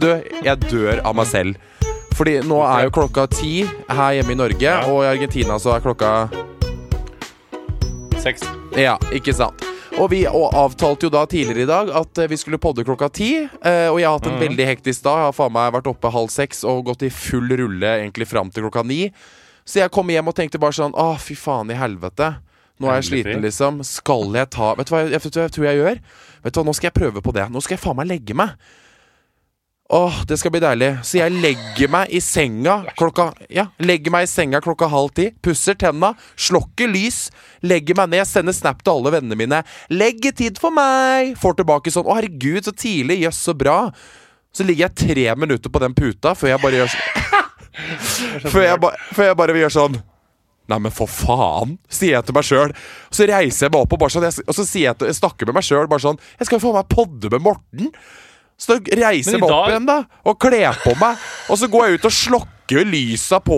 Du, jeg dør av meg selv. Fordi nå er jo klokka ti her hjemme i Norge, og i Argentina så er klokka Seks. Ja, ikke sant. Og vi avtalte jo da tidligere i dag at eh, vi skulle podde klokka ti. eh, og jeg har hatt en veldig hektisk dag. Jeg har faen meg vært oppe halv seks og gått i full rulle egentlig fram til klokka ni. Så jeg kom hjem og tenkte bare sånn Å, fy faen i helvete. Nå er jeg sliten, liksom. Skal jeg ta Vet du hva jeg, hva jeg tror jeg gjør? Vet du hva, Nå skal jeg prøve på det. Nå skal jeg faen meg legge meg. Åh, det skal bli deilig. Så jeg legger meg i senga klokka Ja, legger meg i senga klokka halv ti. Pusser tenna, slokker lys, legger meg ned, sender snap til alle vennene mine. 'Leggetid for meg!' Får tilbake sånn 'Å, herregud, så tidlig. Jøss, så bra'. Så ligger jeg tre minutter på den puta før jeg bare gjør sånn før, jeg ba, før jeg bare gjør sånn Nei, men for faen, sier jeg til meg sjøl. Så reiser jeg meg opp og bare sånn Og så sier jeg, til, jeg snakker med meg sjøl bare sånn Jeg skal jo faen meg podde med Morten. Så da reiser jeg meg opp dag- igjen da og kler på meg. Og så går jeg ut og slokker lysa på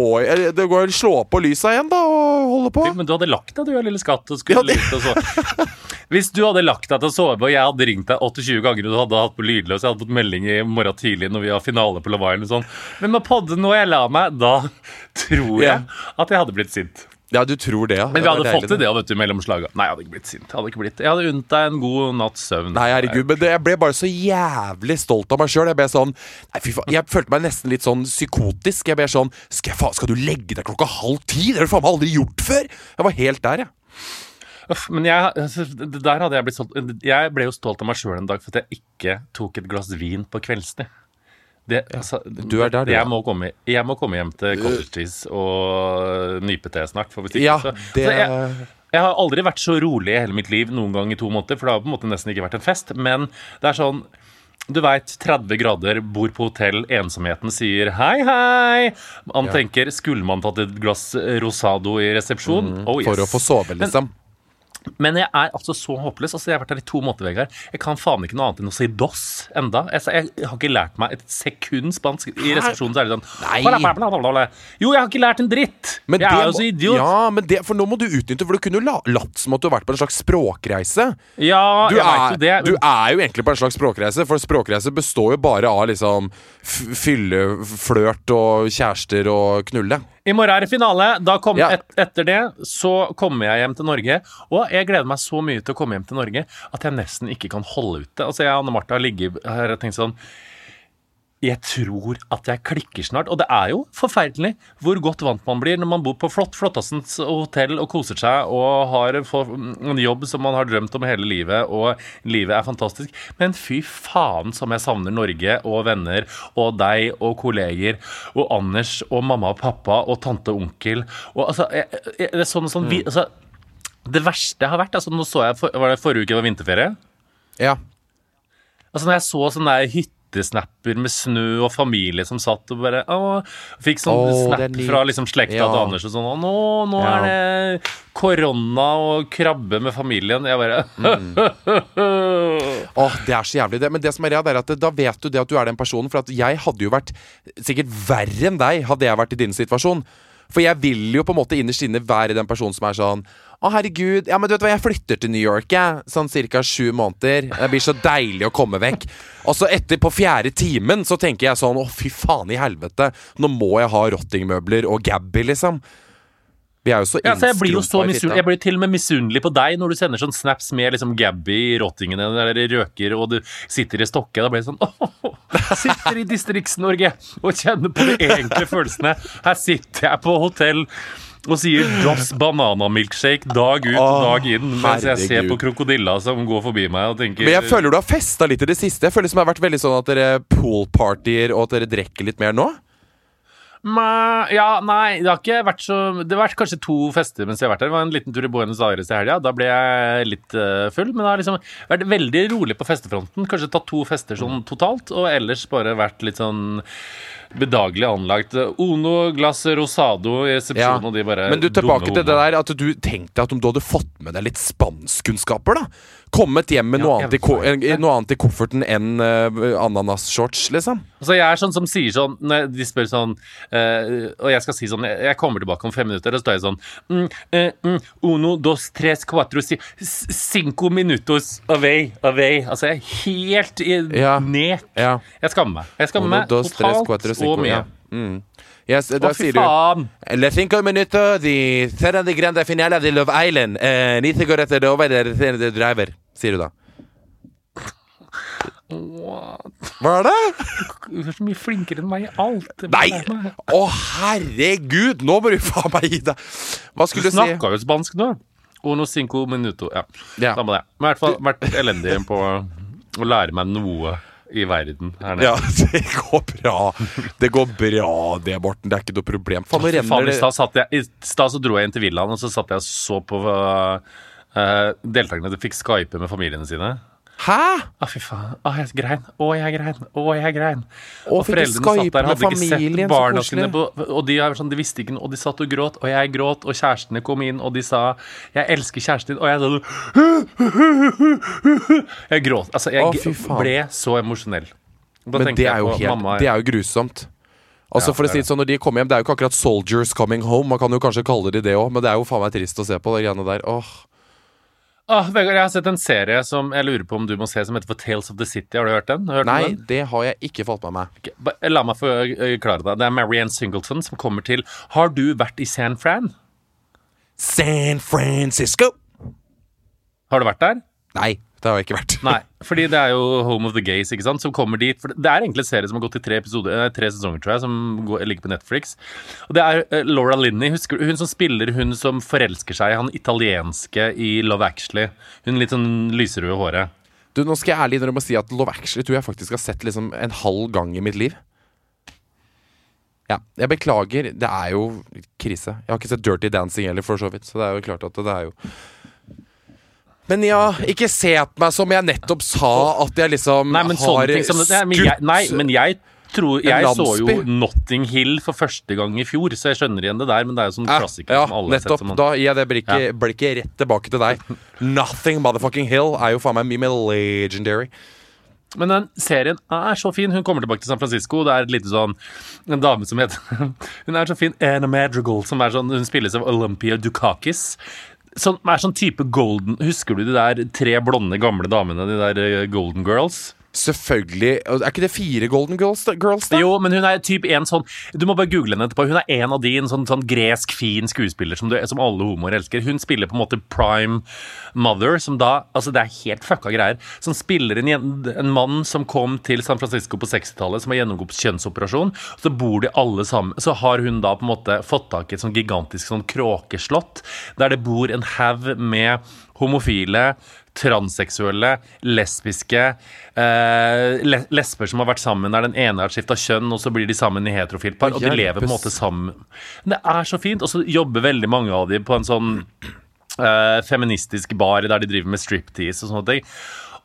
Det går Slår på lysa igjen, da, og holder på. Men du hadde lagt deg, du, lille skatt. Og skulle Ja, det- ligge og så. Hvis du hadde lagt deg til å sove, og jeg hadde ringt deg 28 ganger, og du hadde hatt på lydløs, jeg hadde fått melding i morgen tidlig når vi har finale på Love og sånn Men med podden nå jeg la meg, da tror jeg at jeg hadde blitt sint. Ja, du tror det, ja. Men vi hadde fått til det vet du, mellom slaga. Nei, jeg hadde ikke blitt sint. Jeg hadde ikke blitt Jeg hadde unnt deg en god natts søvn. Nei, herregud, men det, jeg ble bare så jævlig stolt av meg sjøl. Jeg ble sånn Nei, fy faen. Jeg følte meg nesten litt sånn psykotisk. Jeg ble sånn Skal, faen, skal du legge deg klokka halv ti? Det har du faen meg aldri gjort før! Jeg var helt der, jeg. Uff, Men jeg, altså, der hadde jeg blitt stolt Jeg ble jo stolt av meg sjøl en dag for at jeg ikke tok et glass vin på kveldstid. Det, altså, du er der, du, jeg, må komme, jeg må komme hjem til cottage cheese og nypete snart. For hvis ikke, Ja, det så jeg, Jeg har aldri vært så rolig i hele mitt liv noen gang i to måneder, for det har på en måte nesten ikke vært en fest. Men det er sånn du veit, 30 grader, bor på hotell, ensomheten sier hei, hei. Man tenker skulle man tatt et glass Rosado i resepsjon? Oh, yes. For å få sove, liksom. Men jeg er altså så håpløs. Altså, jeg har vært her i to måneder, Vegard. Jeg kan faen ikke noe annet enn å si dos enda. Jeg, jeg har ikke lært meg et sekund spansk. I resepsjonen så er det sånn Nei. Jo, jeg har ikke lært en dritt! Men jeg er jo så idiot. Ja, men det, for nå må du utnytte, for du kunne jo la, latt som at du har vært på en slags språkreise. Ja, Du jeg vet er, jo det. du er jo egentlig på en slags språkreise, for språkreise består jo bare av liksom fylle, flørt og kjærester og knulle. I morgen er det finale. Da kom, Ja. et, etter det så kommer jeg hjem til Norge. Og jeg gleder meg så mye til å komme hjem til Norge at jeg nesten ikke kan holde ut det. Altså, jeg og Anne Martha har ligget her og tenkt sånn jeg tror at jeg klikker snart. Og det er jo forferdelig hvor godt vant man blir når man bor på flott, flottassens hotell og koser seg og har en jobb som man har drømt om hele livet, og livet er fantastisk. Men fy faen som jeg savner Norge og venner og deg og kolleger og Anders og mamma og pappa og tante og onkel. Og altså, jeg, jeg, det er sånn, sånn vi, altså, Det verste har vært altså, Nå så jeg, for, var det forrige uke var vinterferie? Ja. Altså når jeg så sånn der hyttesnapper med snø og familie som satt og bare å, Fikk sånn oh, snap fra liksom slekta Ja. til Anders og sånn Og nå, nå Ja. er det korona og krabbe med familien. Jeg bare Åh, det er så jævlig det. Men det som er redd, er at da vet du det at du er den personen. For at jeg hadde jo vært sikkert verre enn deg, hadde jeg vært i din situasjon. For jeg vil jo på en måte innerst inne være den personen som er sånn Å, herregud, ja, men du vet hva, jeg flytter til New York, jeg. Sånn ca. sju måneder. Det blir så deilig å komme vekk. Og så etter, på fjerde timen, så tenker jeg sånn Å, fy faen i helvete. Nå må jeg ha rottingmøbler og Gabby, liksom. Vi er jo så Ja, så jeg blir jo så misunnelig. Jeg blir til og med misunnelig på deg når du sender sånn snaps med liksom Gabby i rottingene eller røker, og du sitter i Stokke. Da blir det sånn åh, Sitter i Distrikts-Norge og kjenner på de enkle følelsene. Her sitter jeg på hotell og sier 'Joss banana-milkshake dag ut og dag inn mens jeg ser på krokodilla som går forbi meg og tenker Men jeg føler du har festa litt i det siste. Jeg føler det som har vært veldig sånn at dere poolpartyer og at dere drikker litt mer nå. Nei, ja, nei, det har ikke vært så Det har vært kanskje to fester mens jeg har vært her. Det var en liten tur i Buenos Aires i helga. Da ble jeg litt uh, full. Men det har liksom vært veldig rolig på festefronten. Kanskje tatt to fester sånn totalt, og ellers bare vært litt sånn bedagelig anlagt. Uno, glass rosado i resepsjonen, og de bare Men du, tilbake til det der at du tenkte at om du hadde fått med deg litt spanskkunnskaper, da. Kommet hjem med Ja, noe, annet i ko noe annet i kofferten enn uh, ananasshorts, liksom. Altså jeg er sånn som sier sånn Når de spør sånn uh, Og jeg skal si sånn Jeg, jeg kommer tilbake om fem minutter, og så står jeg sånn mm, eh, mm, Uno, dos, tres, cuatro, si, cinco minutos away, away. Altså jeg er helt i, Ja. nek. Ja. Jeg skammer meg. Jeg skammer Uno, meg dos, tres, totalt cuatro, cinco. mye. Ja. Mm. Yes, da Å, fy sier du faen! Le cinco minutos de serra de grande finale de Love Island. Eh, ni cigaretter over der senere driver, sier du da. Hva er det? Du er så mye flinkere enn meg i alt. Nei! Å, herregud! Nå må du faen meg gi deg. Hva Du skulle du si? snakka jo spansk nå. Uno, cinco minuto. Ja, Ja. samme det. Men i hvert fall vært elendig på å lære meg noe i verden her nede. Ja, det går bra. Det går bra, det, Morten. Det er ikke noe problem. Faen, nå renner I det stad i stad så dro jeg inn til villaen, og så satt jeg og så på uh, deltakerne de fikk skype med familiene sine. Hæ? Å, fy faen. Å, jeg grein. Å, jeg grein. Å, jeg grein. Å, og foreldrene satt der, hadde ikke sett barna sine på Og de, sånn, de visste ikke noe, og de satt og gråt, og jeg gråt, og kjærestene kom inn, og de sa 'Jeg elsker kjæresten din', og jeg sånn Jeg gråt. Altså, jeg ble så emosjonell. Men det er jo helt mamma- Det er jo grusomt. Altså Ja, for å si det sånn, Når de kommer hjem, det er jo ikke akkurat 'soldiers coming home'. Man kan jo kanskje kalle de det òg, men det er jo faen meg trist å se på. de greiene der Åh Ah, Vegard, jeg har sett en serie som jeg lurer på om du må se, som heter For Tales of the City. Har du hørt den? Hørt Nei, den? det har jeg ikke fått med meg. Okay, La meg forklare deg. Det er Marianne Singleton som kommer til Har du vært i San Fran? San Francisco! Har du vært der? Nei, det har jeg ikke vært. Nei, fordi det er jo Home of the Gays, ikke sant, som kommer dit. For det er egentlig en serie som har gått i tre, episoder, tre sesonger, tror jeg, som går, ligger på Netflix. Og det er uh, Laura Linney, husker du? Hun som spiller hun som forelsker seg i han italienske i Love Actually. Hun litt sånn lyserøde håret. Du, Nå skal jeg ærlig innrømme å si at Love Actually tror jeg faktisk har sett liksom en halv gang i mitt liv. Ja, jeg beklager. Det er jo krise. Jeg har ikke sett Dirty Dancing heller, for så vidt. Så det er jo klart at det er jo Men ja, ikke se på meg som jeg nettopp sa at jeg liksom Nei, har ting som nei, men jeg, nei, men jeg tror Jeg så jo. Notting Hill for første gang i fjor, så jeg skjønner igjen det der, men det er jo sånn klassiker ja, som nettopp. Da gir jeg det blikket, Ja. blikket rett tilbake til deg. Nothing motherfucking hill er jo faen meg mye mer legendary. Men den serien er så fin. Hun kommer tilbake til San Francisco. Det er et lite sånn En dame som heter Hun er så fin. Anna Madrigal, som er sånn Hun spilles av Olympia Dukakis. Som er sånn type golden Husker du de der tre blonde, gamle damene? De der eh, Golden Girls? Selvfølgelig. Er ikke det fire Golden Girls? Girls, da? Jo, men hun er typ en sånn Du må bare google henne etterpå. Hun er en av de, en sånn, sånn gresk, fin skuespiller som, du, som alle homoer elsker. Hun spiller på en måte prime mother, som da Altså, det er helt fucka greier. Som spiller en, en mann som kom til San Francisco på 60-tallet, som har gjennomgått kjønnsoperasjon. Så bor de alle sammen Så har hun da på en måte fått tak i et sånn gigantisk sånn kråkeslott, der det bor en haug med homofile transseksuelle, lesbiske, eh, lesber som har vært sammen, der den ene har skifta kjønn, og så blir de sammen i heterofilt par, og de lever på en måte sammen. Det er så fint. Og så jobber veldig mange av de på en sånn eh, feministisk bar der de driver med striptease og sånne ting.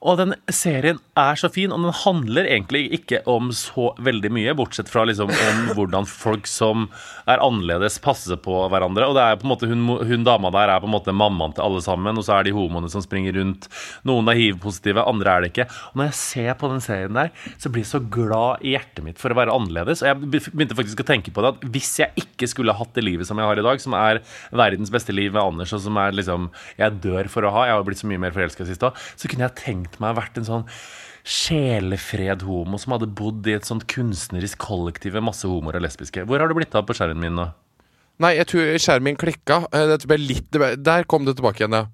Og den serien er så fin, og den handler egentlig ikke om så veldig mye, bortsett fra liksom om hvordan folk som er annerledes, passer på hverandre. Og det er på en måte hun, hun dama der er på en måte mammaen til alle sammen, og så er de homoene som springer rundt. Noen er hiv-positive, andre er det ikke. Og når jeg ser på den serien der, så blir jeg så glad i hjertet mitt for å være annerledes. Og jeg begynte faktisk å tenke på det at hvis jeg ikke skulle hatt det livet som jeg har i dag, som er verdens beste liv med Anders, og som er liksom jeg dør for å ha, jeg har blitt så mye mer forelska sist òg, så kunne jeg tenkt meg å vært en sånn sjelefred-homo som hadde bodd i et sånt kunstnerisk kollektiv med masse homoer og lesbiske. Hvor har du blitt av på skjermen min nå? Nei, jeg tror skjermen min klikka. Eh, litt, ble, der kom det tilbake igjen, ja.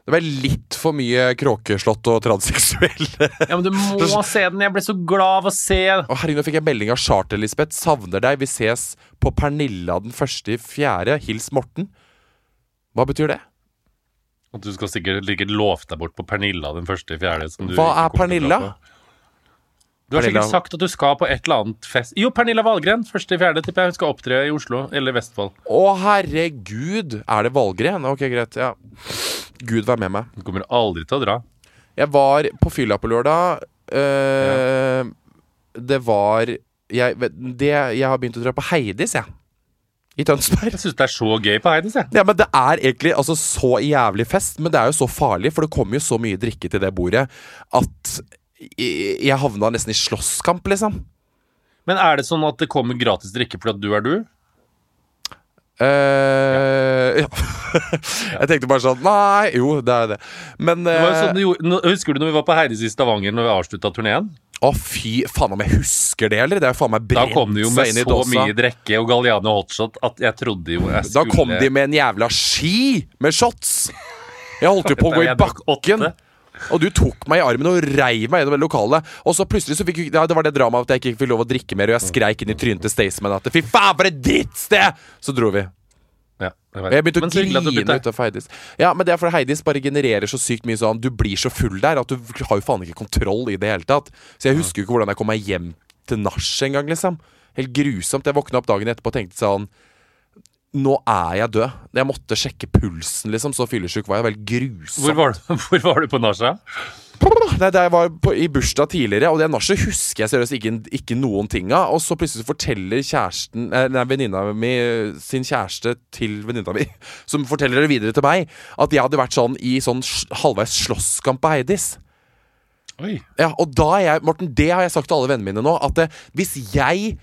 Det ble litt for mye kråkeslått og transseksuell. Ja, men du må se den! Jeg ble så glad av å se Å herregud, nå fikk jeg melding av Charter-Lisbeth. Savner deg. Vi ses på Pernilla den første i fjerde. Hils Morten. Hva betyr det? At du skal sikkert, sikkert lovt deg bort på Pernilla den første i fjerde. som du Hva er Pernilla? Du har Pernilla- sikkert sagt at du skal på et eller annet fest Jo, Pernilla Valgren. første i fjerde, tipper jeg. Hun skal opptre i Oslo eller Vestfold. Å herregud! Er det Valgren? Ok, greit. Ja. Gud være med meg. Hun kommer aldri til å dra. Jeg var på fylla på lørdag. Eh, Det var jeg, det, jeg har begynt å dra på Heidis, jeg. I Tønsberg. Jeg syns det er så gøy på Heides, jeg. Ja, men Det er egentlig altså, så jævlig fest, men det er jo så farlig, for det kommer jo så mye drikke til det bordet at jeg havna nesten i slåsskamp, liksom. Men er det sånn at det kommer gratis drikke fordi du er du? Uh, ja. jeg tenkte bare sånn Nei, jo, det er det. Men Det var jo eh, sånn nå- husker du når vi var på Heidis i Stavanger Når vi avslutta turneen? Å, fy faen om jeg husker det, eller? Det er jo faen meg Da brent kom de jo med seg inn i så mye drikke og Galliano hotshot at jeg trodde jo jeg Da skulle kom de med en jævla ski med shots! Jeg holdt jo på å gå i Jeg drakk bakken. åtte. Og du tok meg i armen og reiv meg gjennom det lokalet. Og så plutselig så fikk ja, Det var det dramaet at jeg ikke fikk lov å drikke mer, og jeg skreik inn i trynet til Staysman at fy faen, for et drittsted! Så dro vi. Ja, jeg jeg begynte å grine ut av Heidis. Ja, men det er fordi Heidis bare genererer så sykt mye sånn Du blir så full der at du har jo faen ikke kontroll i det hele tatt. Så jeg husker jo ikke hvordan jeg kom meg hjem til nach engang, liksom. Helt grusomt. Jeg våkna opp dagen etterpå og tenkte sånn Nå er jeg død. Jeg måtte sjekke pulsen, liksom. Så fyllesyk var jeg. Veldig grusomt. Hvor var, du, hvor var du på nachet? Nei, det var på, i bursdag tidligere, og det nachet husker jeg seriøst ikke, ikke noen ting av. Og så plutselig forteller kjæresten eh, Nei, venninna mi sin kjæreste til venninna mi, som forteller det videre til meg, at jeg hadde vært sånn i sånn halvveis slåsskamp på Heidis. Oi. Ja, og da er jeg Morten, det har jeg sagt til alle vennene mine nå, at eh, hvis jeg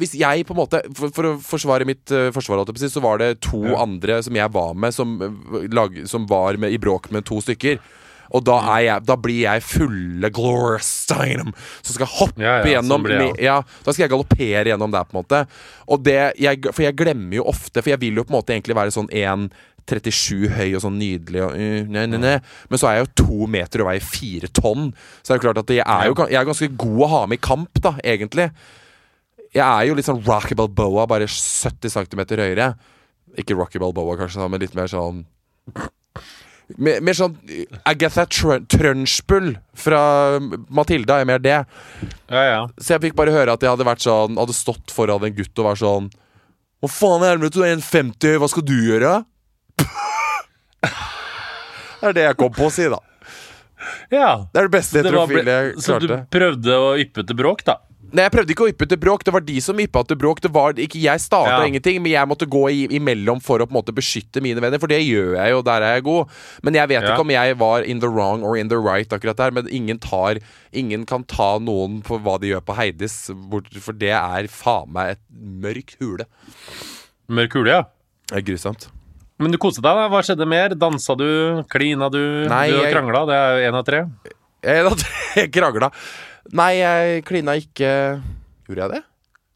hvis jeg på en måte For, for å forsvare mitt uh, forsvar, så var det to andre som jeg var med, som, eh, lag, som var med i bråk med to stykker. Og da, er jeg, da blir jeg fulle Gloria Steinem som skal hoppe Ja, ja, gjennom sånn jeg mi- ja, Da skal jeg galoppere gjennom der, på en måte. Jeg, for jeg glemmer jo ofte For jeg vil jo på en måte egentlig være sånn 1,37 høy og sånn nydelig og ne, ne. nei. Men så er jeg jo to meter og veier fire tonn. Så er det klart at jeg er jo jeg er ganske god å ha med i kamp, da, egentlig. Jeg er jo litt sånn Rocky Balboa, bare 70 cm høyere. Ikke Rocky Balboa, kanskje, men litt mer sånn Mer, mer sånn Agatha Tr Trunchbull fra Matilda er mer det. Ja, ja. Så jeg fikk bare høre at jeg hadde vært sånn Hadde stått foran en gutt og vært sånn Hva faen er det? du er 1,50, hva skal du gjøre? det er det jeg kom på å si, da. ja. Det er det beste heterofile jeg klarte. så du prøvde å yppe til bråk, da? Nei, jeg prøvde ikke å yppe til bråk. Det var de som yppa til bråk. Det var ikke Jeg starta Ja. ingenting, men jeg måtte gå i, imellom for å på en måte beskytte mine venner. For det gjør jeg jo, der er jeg god. Men jeg vet Ja. ikke om jeg var in the wrong or in the right akkurat der. Men ingen tar Ingen kan ta noen på hva de gjør på Heidis, for det er faen meg et mørk hule. Mørk hule, ja. Det er grusomt. Men du koste deg, da? Hva skjedde mer? Dansa du? Klina du? Nei, du krangla? Det er jo én av tre. Jeg, jeg krangla. Nei, jeg klina ikke Gjorde jeg det?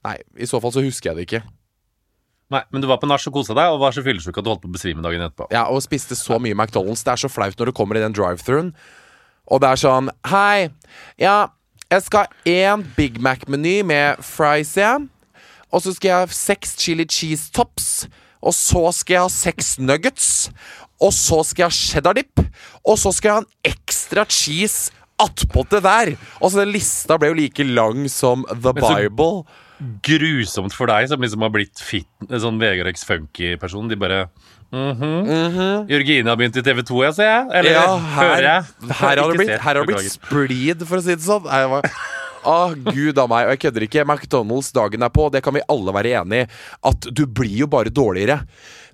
Nei, i så fall så husker jeg det ikke. Nei, Men du var på nach og kosa deg, og var så fyllesyk at du holdt på å besvime dagen etterpå. Ja, og spiste så mye McDonald's. Det er så flaut når du kommer i den drive-thruen. Og det er sånn Hei, ja, jeg skal ha én Big Mac-meny med fries igjen. Og så skal jeg ha seks chili cheese tops. Og så skal jeg ha seks nuggets. Og så skal jeg ha cheddar dip. Og så skal jeg ha en ekstra cheese attpå det der. Og så den lista ble jo like lang som The Bible. Grusomt for deg som liksom har blitt fit, sånn Vegard X Funky-person. De bare mhm. Jørgine har begynt i TV2, jeg, ser jeg. Eller Ja, hører jeg. her har det blitt, her har det blitt splid, for å si det sånn. Å, gud a meg. Og jeg kødder ikke. McDonald's dagen er på, det kan vi alle være enig i. At du blir jo bare dårligere.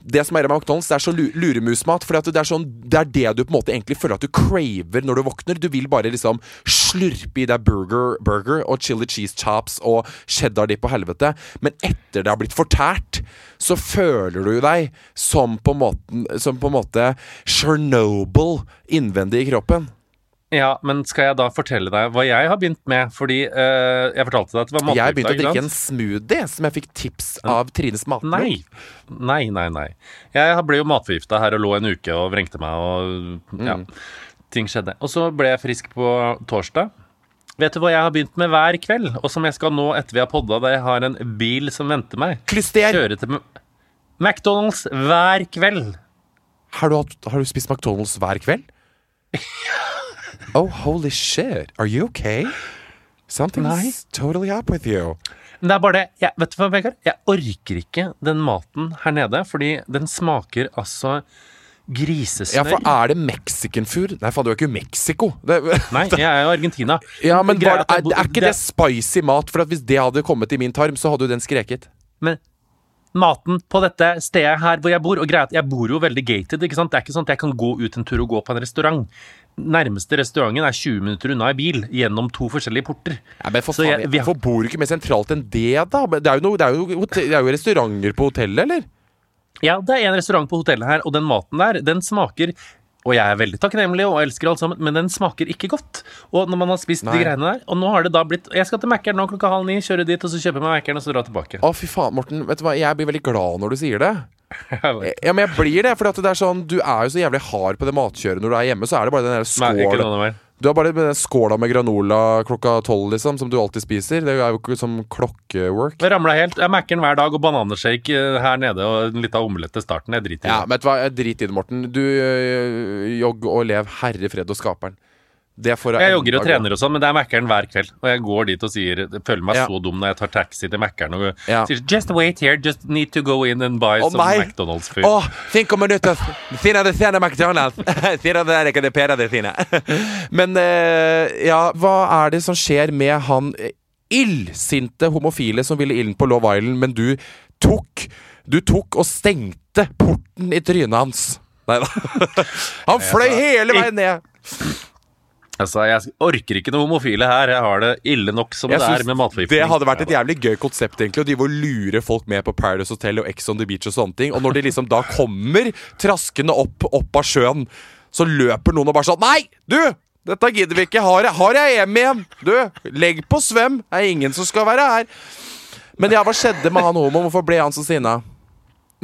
Det som er med McDonald's, det er så luremusmat. For det, sånn, det er det du på en måte egentlig føler at du craver når du våkner. Du vil bare liksom slurpe i deg burger, burger og chili cheese chops og cheddar dip og helvete. Men etter det har blitt fortært, så føler du deg som på måten, som på en måte Chernobyl innvendig i kroppen. Ja, men skal jeg da fortelle deg hva jeg har begynt med? Fordi uh, jeg fortalte deg at det var matgruppe. Jeg begynte å drikke en smoothie som jeg fikk tips av Trines Matblom. Nei. Nei, nei, nei. Jeg ble jo matforgifta her og lå en uke og vrengte meg og ja. Mm. Ting skjedde. Og så ble jeg frisk på torsdag. Vet du hva jeg har begynt med hver kveld, og som jeg skal nå etter vi har podda, da jeg har en bil som venter meg? Klyster! Kjøre til McDonald's hver kveld. Har du, har du spist McDonald's hver kveld? Oh, holy shit. Are you okay? Something's Nei. totally up with you. Men det er bare det jeg, Vet du hva, Vegard? Jeg orker ikke den maten her nede, fordi den smaker altså Ja, for er det Mexican food? Nei, faen, du er ikke i Mexico. Det, Nei, jeg er jo Argentina. ja, men bare, er, er ikke det spicy mat? For hvis det hadde kommet i min tarm, så hadde jo den skreket. Men maten på dette stedet her hvor jeg bor Og greia at jeg bor jo veldig gated. ikke sant? Det er ikke sånn at jeg kan gå ut en tur og gå på en restaurant. Nærmeste restauranten er 20 minutter unna i bil, gjennom to forskjellige porter. Ja, men for faen, Hvorfor bor du ikke mer sentralt enn det, da? Det er jo, noe, det er jo, det er jo restauranter på hotellet, eller? Ja, det er en restaurant på hotellet her, og den maten der, den smaker og jeg er veldig takknemlig og elsker alt sammen, men den smaker ikke godt. Og når man har spist Nei. de greiene der Og nå har det da blitt Jeg skal til Mækkern nå klokka halv ni, kjøre dit, og så kjøpe meg Mækkern og så dra tilbake. Å, fy faen, Morten. Vet du hva, Jeg blir veldig glad når du sier det. Ja, men jeg blir det, for det er sånn Du er jo så jævlig hard på det matkjøret når du er hjemme. Så er det bare den der skåla. Du har bare den skåla med granola klokka tolv, liksom, som du alltid spiser. Det er jo ikke som klokkework. Jeg ramla helt. Jeg Mækkern hver dag og bananashake eh, her nede og en liten omelett til starten. Jeg driter i Ja, men vet du hva, Drit i det, Morten. Du øh, jogg og lev Herre fred og skaperen. Jeg jogger og trener og sånn, men det er Mækkern hver kveld. Og jeg går dit og sier Jeg føler meg Ja. så dum når jeg tar taxi til Mækkern og Ja. sier Just wait here, just need to go in and buy oh, some nei. McDonald's food. Oh, cinco minutos. Sina de sene McDonald's. Ikke de pera det sine. Men eh, ja, hva er det som skjer med han eh, illsinte homofile som ville inn på Love Island, men du tok Du tok og stengte porten i trynet hans. Nei da. Han fløy hele veien ned. Altså, Jeg orker ikke noe homofile her. Jeg har det ille nok som Jeg det er med matforgiftning. Det hadde vært et jævlig gøy konsept egentlig Å drive og lure folk med på Paradise Hotel og Ex on the Beach og sånne ting. Og når de liksom da kommer traskende opp, opp av sjøen, så løper noen og bare sånn Nei! Du! Dette gidder vi ikke. Har jeg, har jeg hjem igjen? Du, legg på svøm. Det er ingen som skal være her. Men ja, hva skjedde med han homoen? Hvorfor ble han så sinna?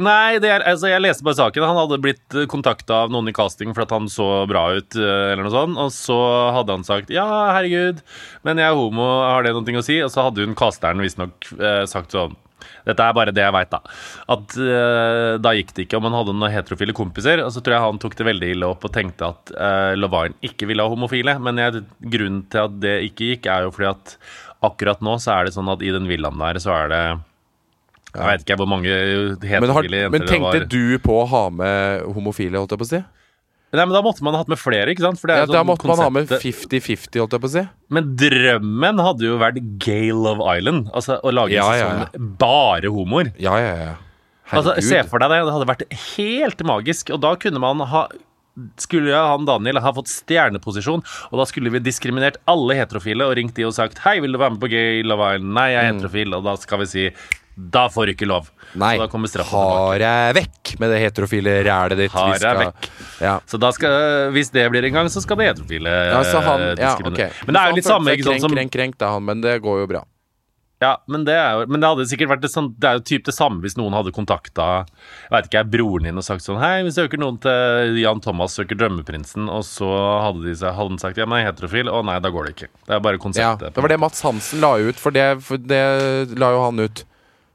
Nei, er, altså, jeg leste bare saken. Han hadde blitt kontakta av noen i casting at han så bra ut, eh, eller noe sånt. Og så hadde han sagt 'ja, herregud, men jeg er homo, har det noe å si?' Og så hadde hun casteren visstnok eh, sagt sånn Dette er bare det jeg veit, da. At eh, Da gikk det ikke om han hadde noen heterofile kompiser. Og så tror jeg han tok det veldig ille opp og tenkte at uh, Lavine ikke ville ha homofile. Men jeg, grunnen til at det ikke gikk, er jo fordi at akkurat nå så er det sånn at i den villaen der så er det Jeg vet ikke hvor mange Men, har, det var men tenkte det var. du på å ha med homofile, holdt jeg på å si? Nei, men Da måtte man ha hatt med flere, ikke sant? Ja, sånn da måtte måtte man ha med 50-50, holdt jeg på å si. Men drømmen hadde jo vært Gay Love Island. Altså å lage Ja, en ja, sesong ja. bare homoer. Ja, ja, ja. Altså, Se for deg det. Det hadde vært helt magisk. Og da kunne man ha skulle han Daniel ha fått stjerneposisjon, og da skulle vi diskriminert alle heterofile og ringt de og sagt 'Hei, vil du være med på Gay Love Island?' 'Nei, jeg er heterofil', og da skal vi si 'Da får du ikke lov'. Nei, Så da kommer straffen har jeg vekk med det heterofile rælet ditt. Har jeg vekk. Ja. Så da skal, hvis det blir en gang, så skal det heterofile Ja, så han, eh, ja, okay. Men det er jo litt samme, ikke sant, som Krenk, krenk, da, han, men det går jo bra. Ja, men det, er jo, men det hadde sikkert vært det, sånn, det er jo typ det samme hvis noen hadde kontakta jeg ikke, broren din og sagt sånn Hei, vi søker noen til Jan Thomas søker Drømmeprinsen, og så hadde, de, hadde han sagt ja, men jeg er heterofil. Å nei, da går det ikke. Det er bare Ja, konseptet. Det var det Mats Hansen la ut, for det, for det la jo han ut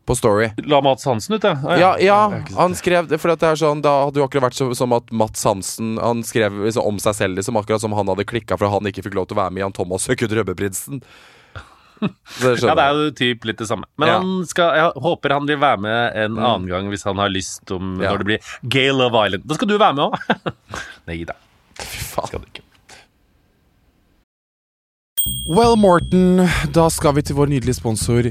på Story. La Mats Hansen ut, ja. Ah, Ja, ja, sett han skrev det, for at det er sånn Da hadde jo akkurat vært så, som at Mats Hansen Han skrev liksom om seg selv, liksom akkurat som han hadde klikka for at han ikke fikk lov til å være med i Jan Thomas søker drømmeprinsen. Det Ja, det er jo typ litt det samme. Men Ja. han skal, jeg håper han vil være med en annen gang hvis han har lyst om Ja. når det blir Gay Love Island. Da skal du være med òg! Nei da. Fy faen. Skal du ikke. Well, Morten, da skal vi til vår nydelige sponsor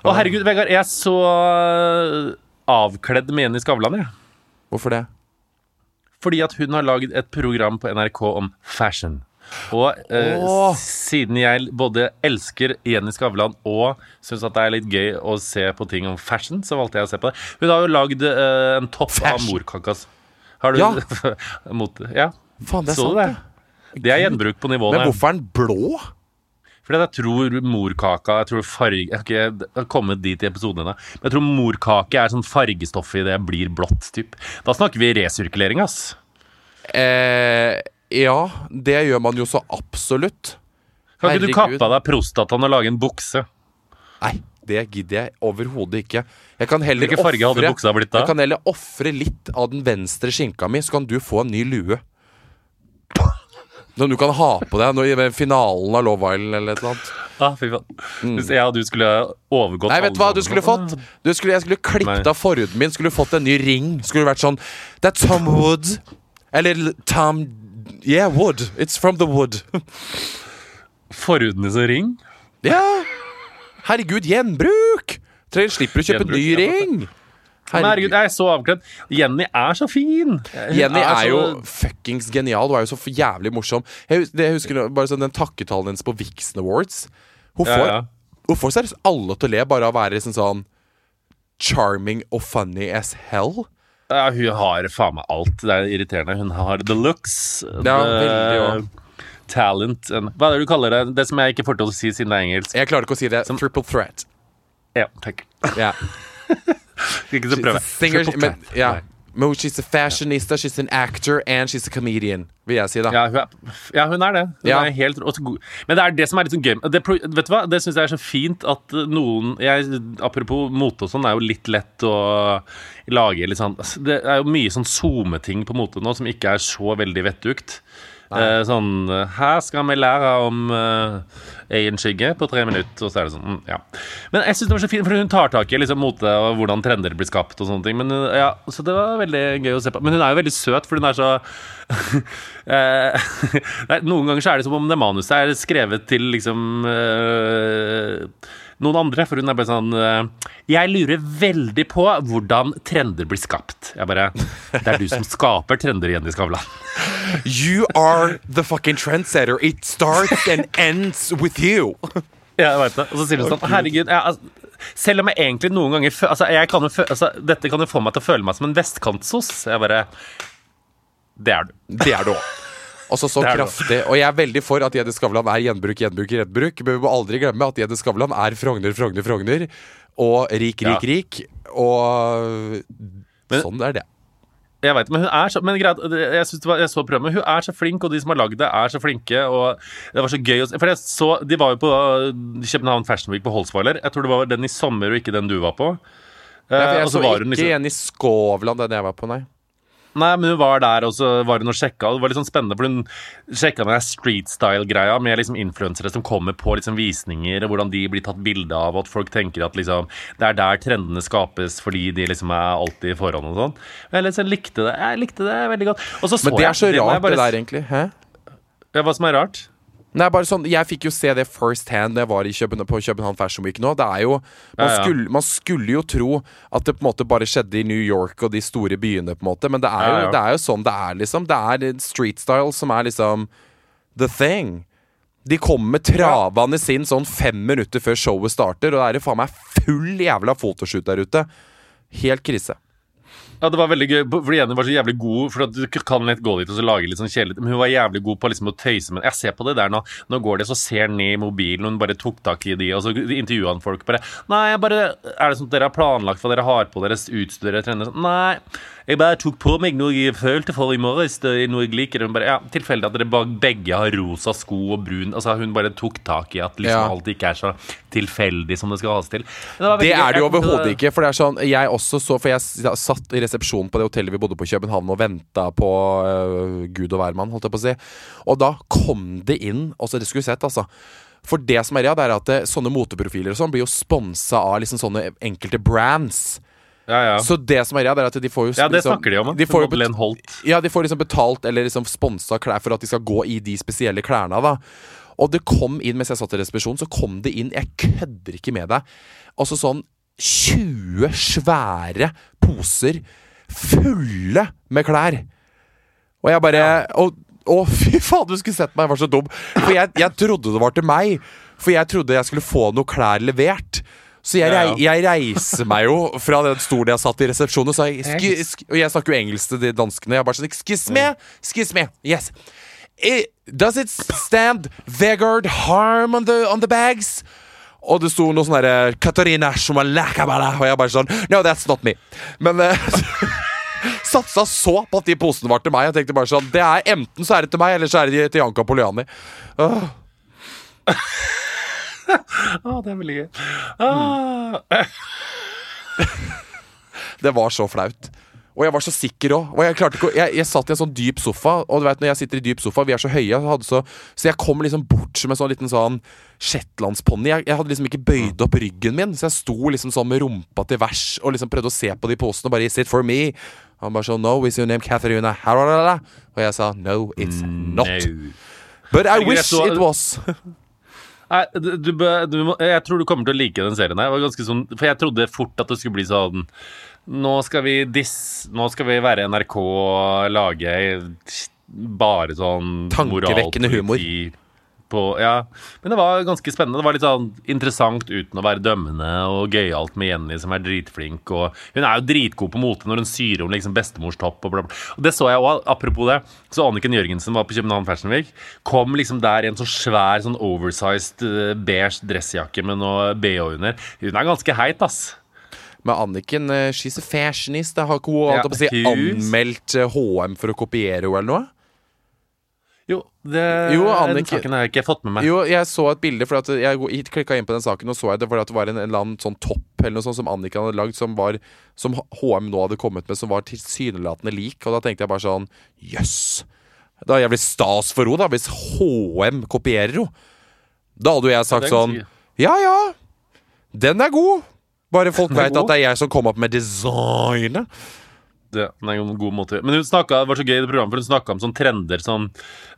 Å, herregud, Vegard, jeg er så øh, avkledd med Jenny Skavlan, jeg. Hvorfor det? Fordi at hun har lagd et program på NRK om fashion. Og eh, oh. siden jeg både elsker Jenny Skavlan og syns at det er litt gøy å se på ting om fashion, så valgte jeg å se på det. Hun har jo lagd eh, en topp av morkakas. Har du Ja. mot Ja. Faen, det er Så sant, det? Det. Er gjenbruk på nivåene. Men hvorfor er den blå? Fordi jeg tror morkaka Jeg tror farge Jeg har ikke kommet dit i episoden ennå. Men jeg tror morkake er sånn fargestoff i det blir blått. Typ. Da snakker vi resirkulering, ass. Eh, ja, det gjør man jo så absolutt. Kan ikke du kappe av deg prostataen og lage en bukse? Nei, det gidder jeg overhodet ikke. Jeg kan heller Hvilken farge hadde offre- buksa blitt da? Jeg kan heller ofre litt av den venstre skinka mi, så kan du få en ny lue. Som du kan ha på deg når, ved finalen av Love Island eller et eller annet. Ah, fy faen. Hvis jeg og du skulle overgått Mm. Nei, vet du hva du skulle fått? Du skulle, jeg skulle klippet av forhuden min, skulle fått en ny ring. Skulle vært sånn Det er Tom Wood. Eller Tom Yeah, Wood. It's from the wood. Forhudene som ring? Ja! Herregud, gjenbruk! Trenger, slipper du å kjøpe ny ja, ring. Men herregud, jeg er så avkledd. Jenny er så fin! Hun Jenny er jo så- fuckings genial. Hun er jo så jævlig morsom. Jeg, det jeg husker bare sånn Den takketalen hennes på Vixen Awards. Hun får, ja. hun får seriøst alle til å le bare av å være liksom sånn charming og funny as hell. ja, Hun har faen meg alt. Det er irriterende. Hun har the looks, Ja, the talent and, Hva er det du kaller det? Det som jeg ikke får til å si siden det er engelsk. Jeg klarer ikke å si det. Triple threat. Ja, takk. Ja. Ikke så prøve. Singer, men, ja. Men she's a fashionista, she's an actor, and she's a comedian, vil jeg si, da. Ja, hun er, ja, hun er det. Hun Ja. er helt, god. Men det er det som er litt sånn gøy. Det, vet du hva? Det syns jeg er så fint at noen jeg, Apropos mote og sånn, det er jo litt lett å lage litt sånn Det er jo mye sånn SoMe-ting på mote nå som ikke er så veldig vettugt. Eh, sånn eh, Her skal vi lære om uh, øyenskygge på tre minutter, og så er det sånn mm, Ja. Men jeg syns det var så fint, for hun tar tak i liksom mote og hvordan trender blir skapt og sånne ting. Men uh, ja, Så det var veldig gøy å se på. Men hun er jo veldig søt, for hun er så Noen ganger så er det som om det manuset er skrevet til liksom eh, noen andre. For hun er bare sånn eh, Jeg lurer veldig på hvordan trender blir skapt. Jeg bare Det er du som skaper trender igjen i Skavlan. You are the fucking trendsetter. It starts and ends with you. Ja, jeg veit det. Og så sier hun sånn Herregud. Jeg, altså, selv om jeg egentlig noen ganger altså, jeg kan jo altså, Dette kan jo få meg til å føle meg som en vestkantsos. Jeg bare Det er du. Det er du òg. Og så kraftig. Og jeg er veldig for at Jedde Skavlan er gjenbruk, gjenbruk, gjenbruk. Men vi må aldri glemme at Jedde Skavlan er Frogner, Frogner, Frogner. Og rik, rik, rik. Og sånn er det. Jeg vet, men hun er så Men greit, jeg, var, jeg så programmet. Hun er så flink, og de som har lagd det, er så flinke. Og det var så gøy. For jeg så De var jo på uh, København Fashion Week på Holsweiler. Jeg tror det var den i sommer, og ikke den du var på. Eh, jeg og så var ikke liksom en i Skåvland, den jeg var på, nei. Nei, men hun var der, og så var hun og sjekka. og Det var litt sånn spennende, for hun sjekka den der street style-greia med liksom influensere som kommer på liksom visninger, og hvordan de blir tatt bilde av, og at folk tenker at liksom det er der trendene skapes fordi de liksom er alltid i forhånd og sånn. Jeg liksom likte det. Jeg likte det veldig godt. Og så så Men det er så rart, bare det der, egentlig. Hæ? Ja, hva som er rart? Nei, bare sånn, Jeg fikk jo se det first hand da jeg var i København, på København Fashion Week nå. Det er jo, man, Ja, ja. Skulle, man skulle jo tro at det på en måte bare skjedde i New York og de store byene, på en måte men det er jo, Ja. Det er jo sånn det er, liksom. Det er street style som er liksom the thing. De kommer travende inn sånn fem minutter før showet starter, og da er det faen meg full jævla fotoshoot der ute. Helt krise. Ja, det var veldig gøy, fordi Jenny var så jævlig god For du kan lett gå dit og så lage litt sånn kjedelig Men hun var jævlig god på liksom å tøyse med Jeg ser på det der nå. Nå går det så ser han ned i mobilen Og hun bare tok tak i de Og så intervjuet han folk bare Nei, bare Er det sånn at dere har planlagt For dere har på deres utstyr dere trener? Nei, jeg bare tok på meg noe jeg følte for i morges Noe jeg liker Hun bare, ja, tilfeldig at dere bag- begge har rosa sko og brun Altså hun bare tok tak i at liksom Ja. alt ikke er så tilfeldig som det skal has til Det, Det er det jo overhodet ikke. For det er sånn Jeg også så For jeg satt i resepsjonen på det hotellet vi bodde på i København og venta på uh, Gud og hvermann, holdt jeg på å si. Og da kom det inn Altså, det skulle sett, altså. For det som er redd, det er at det, sånne moteprofiler og sånn blir jo sponsa av liksom sånne enkelte brands. Ja, ja Så det som er greia, er at de får jo Ja, det liksom, snakker de om De får jo ja, de får liksom betalt eller liksom sponsa klær for at de skal gå i de spesielle klærne. da Og det kom inn mens jeg satt i resepsjonen, så kom det inn Jeg kødder ikke med deg. Altså sånn 20 svære poser fulle med klær. Og jeg bare Å, å, fy faen, du skulle sett meg, jeg var så dum. For jeg, jeg trodde det var til meg. For jeg trodde jeg skulle få noe klær levert. Så jeg, rei, jeg reiser meg jo fra den stolen jeg satt i resepsjonen, og jeg, Og jeg snakker jo engelsk til de danskene. Jeg bare sånn Excuse me, excuse me, yes. It, does it stand Vegard Harm on the, on the bags? Og det sto noe sånn derre Katarina Shumalakabala, og jeg bare sånn No, that's not me. Men uh, Satsa så på at de posene var til meg. Jeg tenkte bare sånn Det er Enten så er det til meg, eller så er det til Janka Poliani. Åh. Å, det er veldig gøy. Ah. Det var så flaut. Og jeg var så sikker òg. Og jeg, ikke jeg, jeg satt i en sånn dyp sofa, og du vet når jeg sitter i dyp sofa, vi er så høye, så, så jeg kom liksom bort som en sånn liten sånn shetlandsponni. Jeg, jeg hadde liksom ikke bøyd opp ryggen min, så jeg sto liksom sånn med rumpa til vers og liksom prøvde å se på de posene og bare Is it for me? Han bare sånn No, is your name Catherine? Og jeg sa No, it's not. No. But I wish it was. Nei, du, du, jeg tror du kommer til å like den serien. her. Var sånn, for jeg trodde fort at det skulle bli sånn Nå skal vi diss Nå skal vi være NRK og lage bare sånn Tankevekkende humor. På, ja. Men det var ganske spennende. Det var litt sånn interessant uten å være dømmende og gøyalt med Jenny, som er dritflink. Og hun er jo dritgod på mote når hun syr om liksom bestemors topp. Og, bla bla. og det så jeg òg, apropos det. Så Anniken Jørgensen var på København Fashion Week. Kom liksom der i en sånn svær, sånn oversized eh, beige dressjakke med noe bh under. Hun er ganske heit, ass. med Anniken. eh, She's a fashionist. Har ikke hun Ja, anmeldt HM for å kopiere henne eller noe? Jo, det, Jo, den saken har jeg ikke fått med meg. Jo, jeg så et bilde, for at jeg klikka inn på den saken og så jeg det fordi at det var en, en eller annen sånn topp eller noe sånt som Anniken hadde lagd, som, var, som HM nå hadde kommet med, som var tilsynelatende lik. Og da tenkte jeg bare sånn Jøss. Da er jævlig stas for henne, da, hvis HM kopierer henne. Da hadde jo jeg sagt sånn Ja ja, den er god. Bare folk veit at det er jeg som kom opp med designet. Det det er en god måte Men hun snakket, det var så gøy i det programmet, for hun snakka om sånne trender sånn,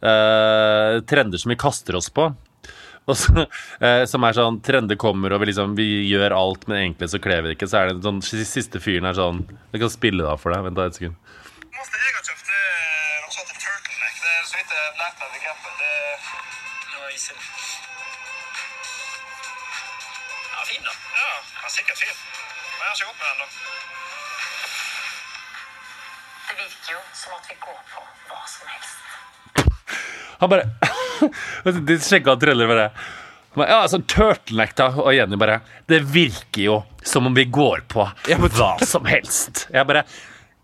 eh, Trender som vi kaster oss på. Og så, eh, som er sånn Trender kommer, og vi liksom Vi gjør alt, men egentlig så kler vi det ikke. Så er det sånn Siste fyren er sånn Jeg kan spille da for deg. Vent da et sekund. Måste jeg har kjøpt, det er noe som heter turtleneck. Det er så vidt jeg lærte meg begrepet. Det isen. Ja, fin da. Ja, er sikkert fin. Men jeg har ikke gått med den da. Det virker jo som at vi går på hva som helst. Han bare De skjegga trøller bare men, Ja, sånn turtleneck, da. Og Jenny bare Det virker jo som om vi går på Ja, men- hva som helst. Jeg bare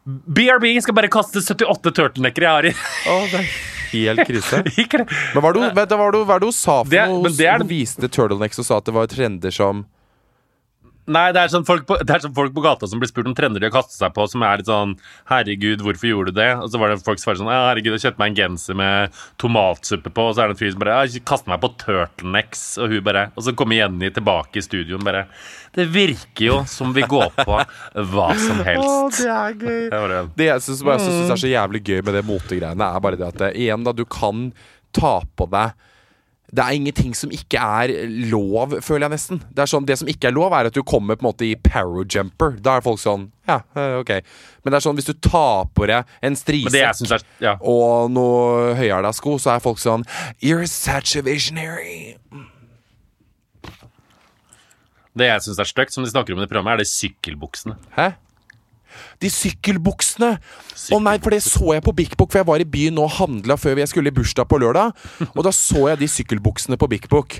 BRB skal bare kaste 78 turtlenecker jeg har i Oh, det er helt krise. Ikke det? Men hva er det hun- sa for noe? Hun viste turtlenecks og sa at det var trender som Nei, det er, sånn folk på, det er sånn folk på gata som blir spurt om trender de har kastet seg på, som er litt sånn 'Herregud, hvorfor gjorde du det?' Og så var det folk som svarer sånn herregud, jeg kjøpte meg en genser med tomatsuppe på', og så er det en fyr som bare 'Jeg kastet meg på turtlenecks', og hun bare Og så kommer Jenny tilbake i studioen bare 'Det virker jo som vi går på hva som helst'. Å, det er gøy. Det det. Det jeg syns er så jævlig gøy med det motegreiene, er bare det at det, igjen da, du kan ta på deg det er ingenting som ikke er lov, føler jeg nesten. Det er sånn, det som ikke er lov, er at du kommer på en måte i parajumper. Da er folk sånn Ja, eh, ok. Men det er sånn, hvis du tar på deg en strisekk er Ja. og noe høyhæla sko, så er folk sånn You're such a visionary. Det jeg syns er stygt, som de snakker om i det programmet, er de sykkelbuksene. Hæ? De sykkelbuksene! Å nei, for det så jeg på Bik Bok, for jeg var i byen og handla før jeg skulle i bursdag på lørdag. Og da så jeg de sykkelbuksene på Bik Bok.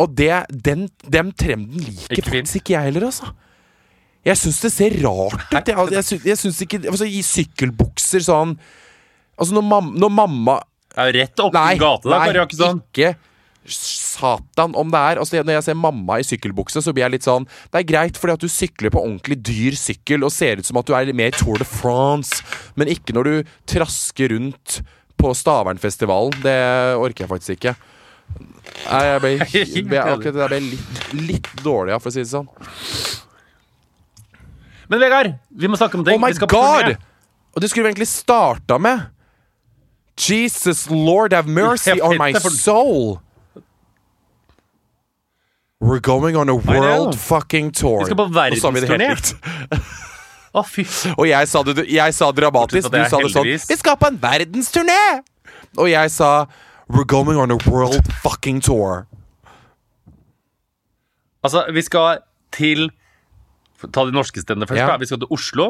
Og det, den, den trenden liker Ikke faktisk ikke jeg heller, altså. Jeg syns det ser rart ut. Jeg, jeg, syns- jeg syns ikke altså, I sykkelbukser sånn Altså, når, mam, når mamma ja, rett opp Nei, i gata der, nei Kari Jakkesson. ikke Satan om det er Altså Når jeg ser mamma i sykkelbukse, så blir jeg litt sånn Det er greit fordi at du sykler på ordentlig dyr sykkel og ser ut som at du er litt mer Tour de France, men ikke når du trasker rundt på Stavernfestivalen. Det orker jeg faktisk ikke. Nei, jeg ble, jeg ble, akkurat det der ble litt, litt dårlig av, for å si det sånn. Men Vegard, vi må snakke om ting. Oh my god! Og det skulle vi egentlig starta med. Jesus Lord have mercy on my soul. We're going on a world fucking tour. Vi skal på verdensturné. Å, fy Og jeg sa det, jeg sa dramatisk. Du sa det sånn. Vi skal på en verdensturné! Og jeg sa We're going on a world fucking tour. Altså, vi skal til Ta de norske stedene først. Ja. Mm. Vi skal til Oslo.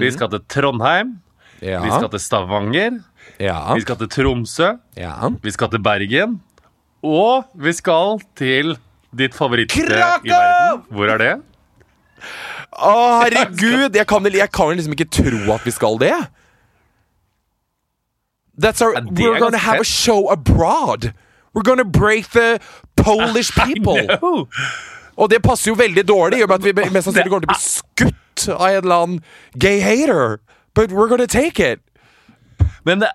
Vi skal til Trondheim. Ja. Vi skal til Stavanger. ja. Vi skal til Tromsø. ja. Vi skal til Bergen. Og vi skal til ditt favorittsted i verden. Hvor er det? Å, herregud! Jeg kan, jeg kan liksom ikke tro at vi skal det. That's our, we're er gonna have a show abroad. We're gonna break the Polish people. Og det passer jo veldig dårlig, og at vi mest sannsynlig kommer til å bli skutt av en eller annen gay hater. But we're gonna take it. Men det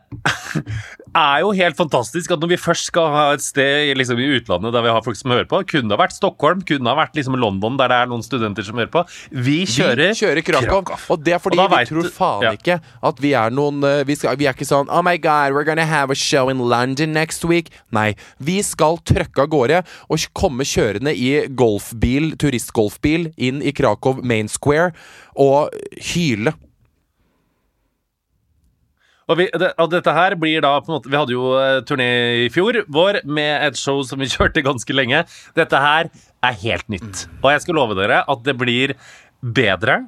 er jo helt fantastisk at når vi først skal ha et sted liksom, i utlandet der vi har folk som hører på Kunne ha vært Stockholm, kunne ha vært liksom London, der det er noen studenter som hører på. Vi kjører, vi kjører Krakow. Og det er fordi vi tror faen ja. ikke at vi er noen eh, vi, skal, vi er ikke sånn Oh my god, we're gonna have a show in London next week. Nei. Vi skal trøkke av gårde og komme kjørende i golfbil, turistgolfbil inn i Krakow Main Square og hyle. Og, vi, det, og dette her blir da på en måte Vi hadde jo eh, turné i fjor vår med et show som vi kjørte ganske lenge. Dette her er helt nytt. Og jeg skal love dere at det blir bedre,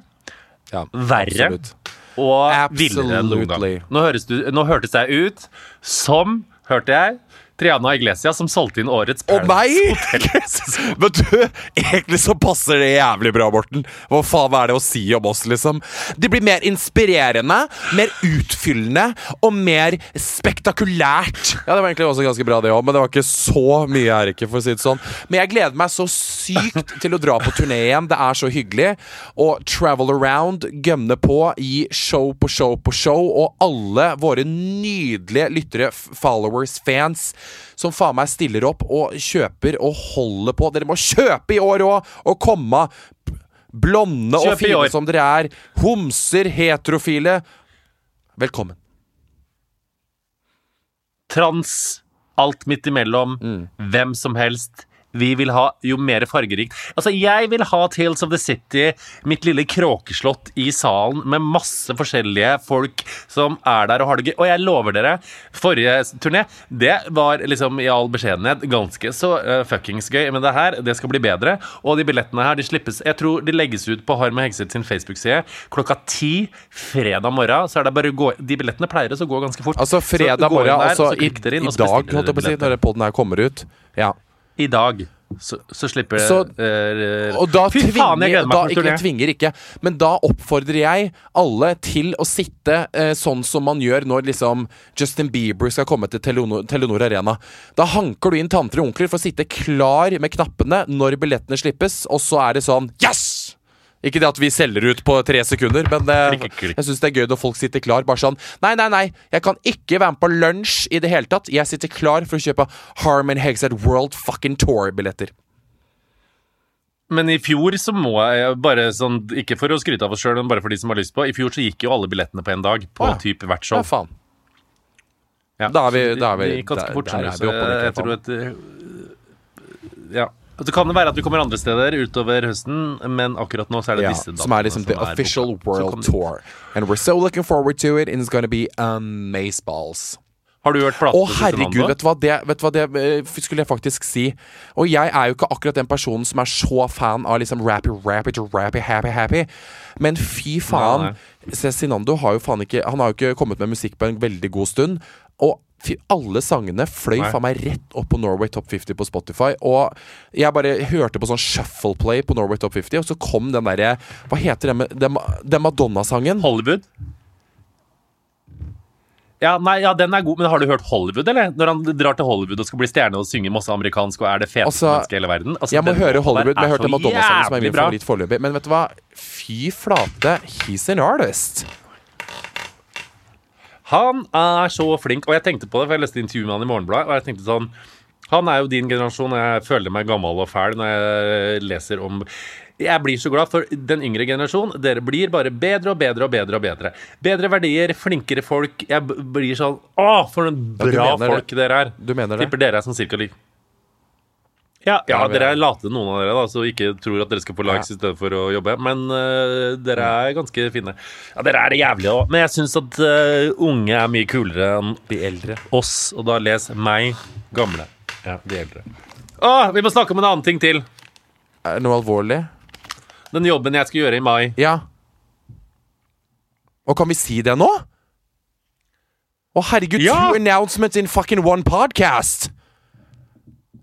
Ja, verre absolutt. og villere enn noen gang. Nå, høres du, nå hørtes jeg ut som Hørte jeg? Triana Iglesias som solgte inn årets Og Paradise meg! Men du, egentlig så passer det jævlig bra, Morten. Hva faen er det å si om oss, liksom? Det blir mer inspirerende, mer utfyllende og mer spektakulært. Ja, det var egentlig også ganske bra, det òg, men det var ikke så mye her, ikke, for å si det sånn. Men jeg gleder meg så sykt til å dra på turné igjen. Det er så hyggelig. Og travel around, gønne på, gi show på show på show, og alle våre nydelige lyttere, followers, fans som faen meg stiller opp og kjøper og holder på. Dere må kjøpe i år òg! Og komme blonde og fine som dere er. Homser, heterofile. Velkommen. Trans, alt midt imellom, Mm. hvem som helst. Vi vil ha jo mer fargerikt. Altså, jeg vil ha Tales of the City, mitt lille kråkeslott i salen, med masse forskjellige folk som er der og har det gøy. Og jeg lover dere, forrige turné, det var liksom i all beskjedenhet ganske så uh, fuckings gøy. Men det her, det skal bli bedre. Og de billettene her, de slippes Jeg tror de legges ut på Harm og Hegseth sin Facebook-side klokka ti fredag morgen. Så er det bare å gå De billettene pleier å gå ganske fort. Altså fredag morgen, der, altså i, inn, i dag, holdt jeg på å si, når podden her kommer ut. Ja. I dag så, så slipper det Så- eh, Og da Fy faen, jeg tvinger, gleder meg til tvinger ikke, men da oppfordrer jeg alle til å sitte uh, sånn som man gjør når liksom Justin Bieber skal komme til Telenor, Telenor Arena. Da hanker du inn tanter og onkler for å sitte klar med knappene når billettene slippes, og så er det sånn Yes! Ikke det at vi selger ut på tre sekunder, men det, klik, klik. jeg syns det er gøy når folk sitter klar. Bare sånn Nei, nei, nei, jeg kan ikke være med på lunsj i det hele tatt. Jeg sitter klar for å kjøpe Harman Hegseth World fucking Tour-billetter. Men i fjor så må jeg bare sånn Ikke for å skryte av oss sjøl, men bare for de som har lyst på. I fjor så gikk jo alle billettene på en dag på ah, type hvert hvert Ja, show. faen. Ja, Da er vi- da er vi- det gikk ganske fort, jeg tror at eh, Ja. Og Så kan det være at vi kommer andre steder utover høsten, men akkurat nå så er det Ja, disse som er liksom the som er official boka. World tour. And we're so looking forward to it, and it's gonna be amazeballs. Har du hørt Å, platene til herregud, vet du hva det, vet du hva det eh, skulle jeg faktisk si. Og jeg er jo ikke akkurat den personen som er så fan av liksom rappy, rappy, rappy, happy, happy. Men fy faen. Cezinando har jo faen ikke Han har jo ikke kommet med musikk på en veldig god stund. Og fy, alle sangene fløy faen meg rett opp på Norway Top 50 på Spotify. Og jeg bare hørte på sånn shuffle play på Norway Top 50, og så kom den derre Hva heter den, den, den Madonna-sangen? Hollywood? Ja, nei, ja, den er god, men har du hørt Hollywood, eller? Når han drar til Hollywood og skal bli stjerne og synge masse amerikansk og er det feteste Altså, mennesket i hele verden. Altså, Jeg må høre Hollywood, men jeg hørte Madonna-sangen som er min favoritt foreløpig. Men vet du hva? Fy flate, he's an artist. Han er så flink, og jeg tenkte på det, for jeg leste intervjuet med han i Morgenbladet, og jeg tenkte sånn Han er jo din generasjon, og jeg føler meg gammel og fæl når jeg leser om jeg blir så glad for den yngre generasjon. Dere blir bare bedre og bedre og bedre. og Bedre Bedre verdier, flinkere folk. Jeg blir sånn Å, for noen bra ja, folk dere er. Du mener det? Tipper dere er sånn cirka lik. Ja, ja, Ja, dere er- late, noen av dere, da, så ikke tror at dere skal få likes i stedet for å jobbe. Men uh, dere er ganske fine. Ja, dere er det jævlige òg. Men jeg syns at uh, unge er mye kulere enn De eldre. oss, og da les meg, gamle. Ja, de eldre. Å, vi må snakke om en annen ting til. Er noe alvorlig? Den jobben jeg skal gjøre i mai. Ja. Og kan vi si det nå? Å, herregud, Ja! two announcements in fucking one podcast!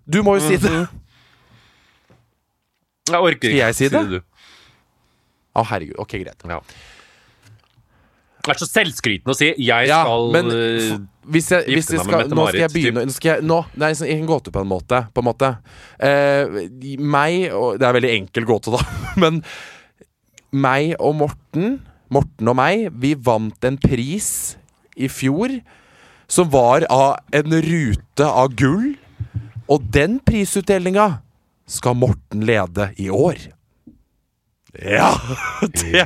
Du må jo si det. Jeg orker ikke. Skal jeg si det? Å, Å, herregud. Ok, greit. Ja. Det er så selvskrytende å si 'jeg Ja, skal men øh, hvis jeg, hvis gifte meg med Nå Mette-Marit, begynne nå skal jeg, nå, Det er en gåte på en måte. På en måte. Eh, meg og Det er en veldig enkel gåte, da. Men meg og Morten, Morten og meg, vi vant en pris i fjor som var av en rute av gull. Og den prisutdelinga skal Morten lede i år. Ja! Det,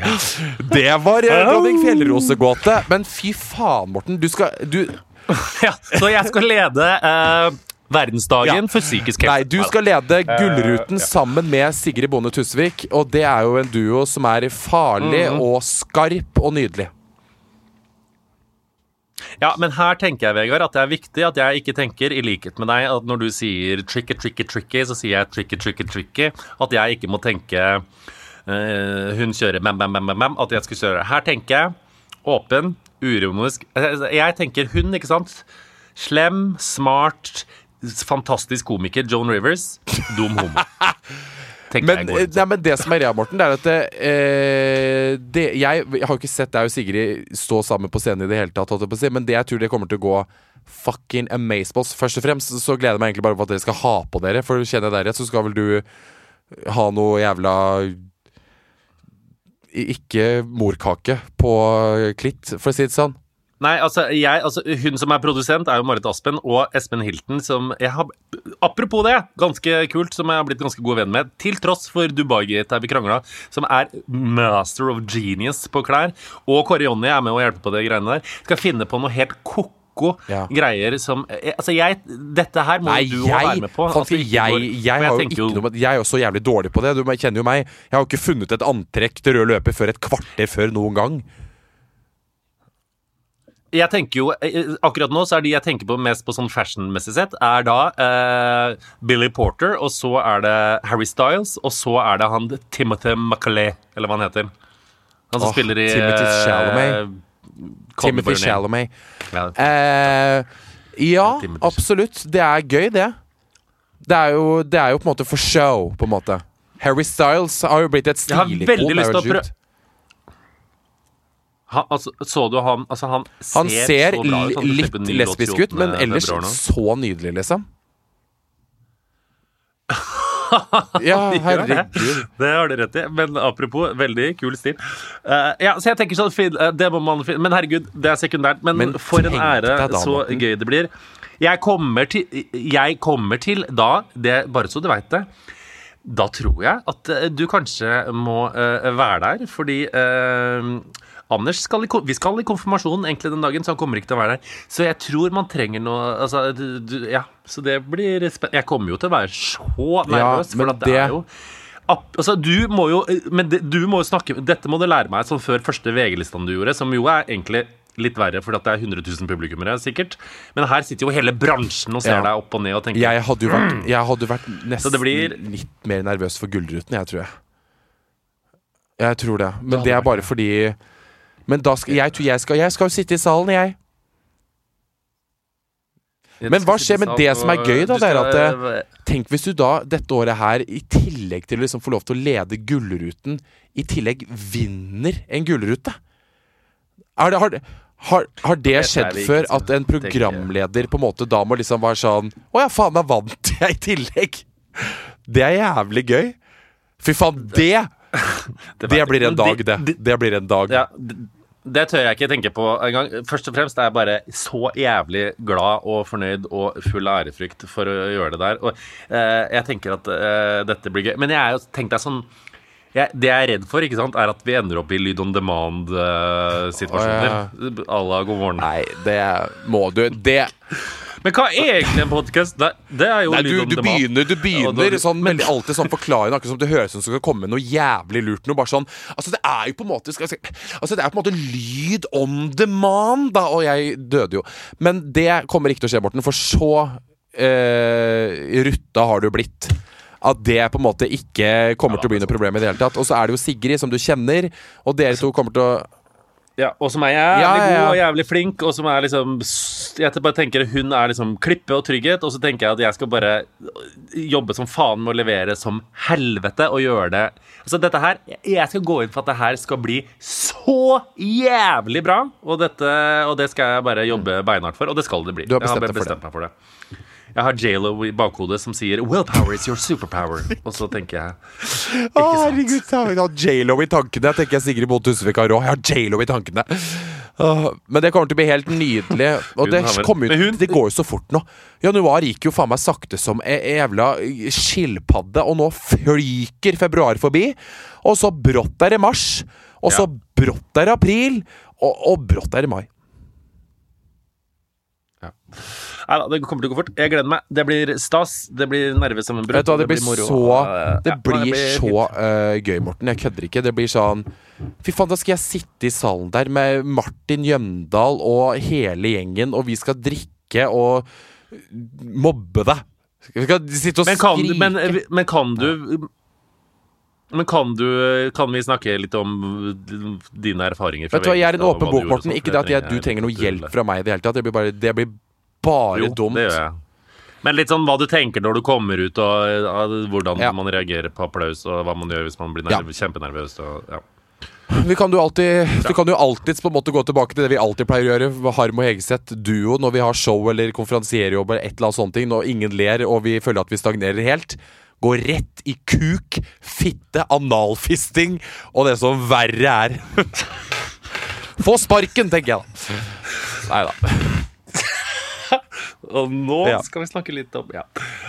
det var eh, Dronning Fjellrose-gåte. Men fy faen, Morten. Du skal du, ja, Så jeg skal lede øh, verdensdagen Ja. for psykisk helse. Nei, du skal lede Gullruten sammen med Sigrid Bonde Tusvik. Og det er jo en duo som er farlig og skarp og nydelig. Ja, men her tenker jeg, Vegard, at det er viktig at jeg ikke tenker, i likhet med deg, at når du sier tricky, tricky, tricky, så sier jeg tricky, tricky, tricky. At jeg ikke må tenke uh, hun kjører bam, bam, bam, bam, at jeg skal kjøre. Her tenker jeg åpen, uironisk. Eh, Jeg tenker hun, ikke sant? Slem, smart, fantastisk komiker Joan Rivers, dum homo. Men, ut nei, men det som er greia, Morten, det er at det, eh, det, jeg, jeg har jo ikke sett deg og Sigrid stå sammen på scenen i det hele tatt, men det jeg tror det kommer til å gå fucking amazeballs. Først og fremst så gleder jeg meg egentlig bare på at dere skal ha på dere, for kjenner jeg deg rett, så skal vel du ha noe jævla ikke morkake på klitt, for å si det sånn. Nei, altså, jeg, altså Hun som er produsent, er jo Marit Aspen og Espen Hilton, som jeg har Apropos det, ganske kult, som jeg har blitt ganske god venn med, til tross for Dubai-gate der vi krangla, som er master of genius på klær. Og Kåre Jonny er med og hjelper på det greiene der. Skal finne på noe helt ko-ko Ja. greier som eh, Altså, jeg Dette her må Nei, du òg være med på. Altså, jeg, jeg, jeg, har jo ikke noe Jeg er jo så jævlig dårlig på det. Du kjenner jo meg. Jeg har jo ikke funnet et antrekk til rød løper før et kvarter før noen gang. Jeg tenker jo, eh, Akkurat nå så er de jeg tenker på mest på sånn fashionmessig sett, er da eh, Billy Porter, og så er det Harry Styles, og så er det han Timothy Macaulay, eller hva han heter. Han som oh, spiller i Timothy eh, Chalamet. Timothy. Chalamet. Ja. Eh, ja, absolutt. Det er gøy, det. Det er, jo, det er jo på en måte for show, på en måte. Harry Styles har jo blitt et Jeg har stilikon. veldig lyst til å det jo prøve- sjukt. Han, altså, så du han Altså, han ser, Han ser så bra ut. Han litt lesbisk ut, men ellers så nydelig, liksom. Ja, herregud. Det har du rett i. Men apropos, veldig kul stil. Uh, ja, så jeg tenker sånn fin- uh, Det må man finne Men herregud, det er sekundært. Men, Men for en ære, da, så Morten. gøy det blir. Jeg kommer til, jeg kommer til da, det, bare så du veit det Da tror jeg at eh, du kanskje må uh, være der, fordi eh, Anders skal i, vi skal i konfirmasjonen egentlig den dagen, så han kommer ikke til å være der. Så jeg tror man trenger noe altså, du, du, Ja, så det blir spennende. Jeg kommer jo til å være så nervøs, ja, for at det, det- er jo Altså, du må jo Men du må jo snakke Dette må du lære meg som før første VG-listene du gjorde, som jo er egentlig litt verre, fordi at det er 100 000 publikummere, sikkert. Men her sitter jo hele bransjen og ser Ja. deg opp og ned og tenker Jeg hadde jo vært, jeg hadde vært nesten blir- litt mer nervøs for Gullruten, jeg tror jeg. Jeg tror det. Men det er bare fordi Men da skal jeg, jeg, skal, jeg skal jo sitte i salen, jeg. Men hva skjer med det som er gøy, da, det er at Tenk hvis du da dette året her, i tillegg til å liksom få lov til å lede Gullruten, i tillegg vinner en gullrute. Er det, har, har, har det skjedd før at en programleder på en måte da må liksom være sånn Å ja, faen, da vant jeg i tillegg! Det er jævlig gøy. Fy faen, det Det det blir en dag, det- det. Det blir en dag. Ja, det, det tør jeg ikke tenke på engang. Først og fremst er jeg bare så jævlig glad og fornøyd og full av ærefrykt for å gjøre det der. Og eh, jeg tenker at eh, dette blir gøy. Men jeg er jo tenkt deg sånn jeg, Det jeg er redd for, ikke sant, er at vi ender opp i lyd on demand-situasjoner. À la God morgen. Nei, det må du Det Men hva er egentlig en podkast? Det, det er jo Nei, du, du begynner, du begynner sånn veldig alltid sånn forklarende, akkurat som det høres ut som det skal komme noe jævlig lurt. Noe bare sånn Altså, det er jo på en måte skal, jeg si- Altså, det er på en måte lyd on demand, da, og jeg døde jo. Men det kommer ikke til å skje, Morten, for så eh, rutta har du blitt. At det på en måte ikke kommer til å bli noe problem i det hele tatt. Og så er det jo Sigrid, som du kjenner, og dere to kommer til å Ja, og som er jævlig Ja, ja, ja. god og jævlig flink, og som er liksom Jeg bare tenker Hun er liksom klippe og trygghet, og så tenker jeg at jeg skal bare jobbe som faen med å levere som helvete og gjøre det Altså, dette her Jeg skal gå inn for at det her skal bli så jævlig bra, og, dette, og det skal jeg bare jobbe beinhardt for, og det skal det bli. Du har jeg har bestemt deg for bestemt meg for det. Jeg har J.Lo i bakhodet som sier 'Willpower is your superpower', og så tenker jeg Å, herregud, jeg har J.Lo i tankene. Jeg tenker jeg Sigrid Bonde Tusvik har råd. Jeg har J.Lo i tankene. Men det kommer til å bli helt nydelig. Og det, hun- det går jo så fort nå. Januar gikk jo faen meg sakte som ei jævla skilpadde, og nå flyker februar forbi. Og så brått er det mars, og så Ja. brått er det april, og, og brått er det mai. Nei da, det kommer til å gå fort. Jeg gleder meg. Det blir stas. Det blir nervesammenbrudd. Vet du hva, det blir moro. så Det Ja, blir blir så uh, gøy, Morten. Jeg kødder ikke. Det blir sånn Fy faen, da skal jeg sitte i salen der med Martin Jøndal og hele gjengen, og vi skal drikke og mobbe deg. Vi skal sitte og Men kan, skrike. men, men kan du Men kan du Kan vi snakke litt om dine erfaringer? fra Vet du hva, jeg er en åpen bok, Morten. Ikke det at jeg, du trenger noe hjelp fra meg i det hele tatt. Det blir bare, det blir bare Jo, dumt. det gjør jeg. Men litt sånn hva du tenker når du kommer ut, og og hvordan Ja. man reagerer på applaus, og hva man gjør hvis man blir nerv kjempenervøs. Og, ja. Vi kan jo alltid Vi kan jo alltids på en måte gå tilbake til det vi alltid pleier å gjøre. Harm og Hegeseth duo når vi har show eller konferansierjobb eller et eller annet sånt. Når ingen ler og vi føler at vi stagnerer helt. Gå rett i kuk, fitte, analfisting og det som verre er. Få sparken, tenker jeg da. Nei da. Og nå Ja. skal vi snakke litt om Ja.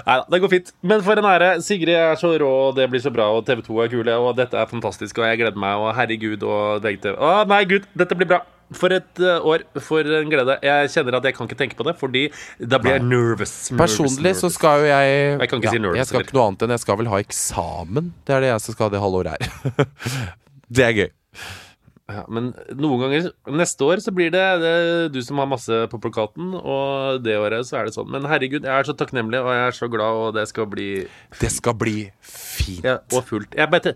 Nei da, det går fint. Men for en ære. Sigrid er så rå, og det blir så bra, og TV 2 er kule, og dette er fantastisk, og jeg gleder meg, og herregud, og VGTV Å, nei, gud, dette blir bra. For et eh, år. For en glede. Jeg kjenner at jeg kan ikke tenke på det, fordi da blir jeg nervous. nervous, Personlig så skal jo jeg Jeg kan ikke si nervous, Jeg skal ikke noe annet enn jeg skal vel ha eksamen. Det er det jeg som skal ha det halvåret her. det er gøy. Ja, men noen ganger Neste år så blir det, det du som har masse på plakaten, og det året så er det sånn. Men herregud, jeg er så takknemlig, og jeg er så glad, og det skal bli Det skal bli fint. ja, Og fullt. Jeg vet.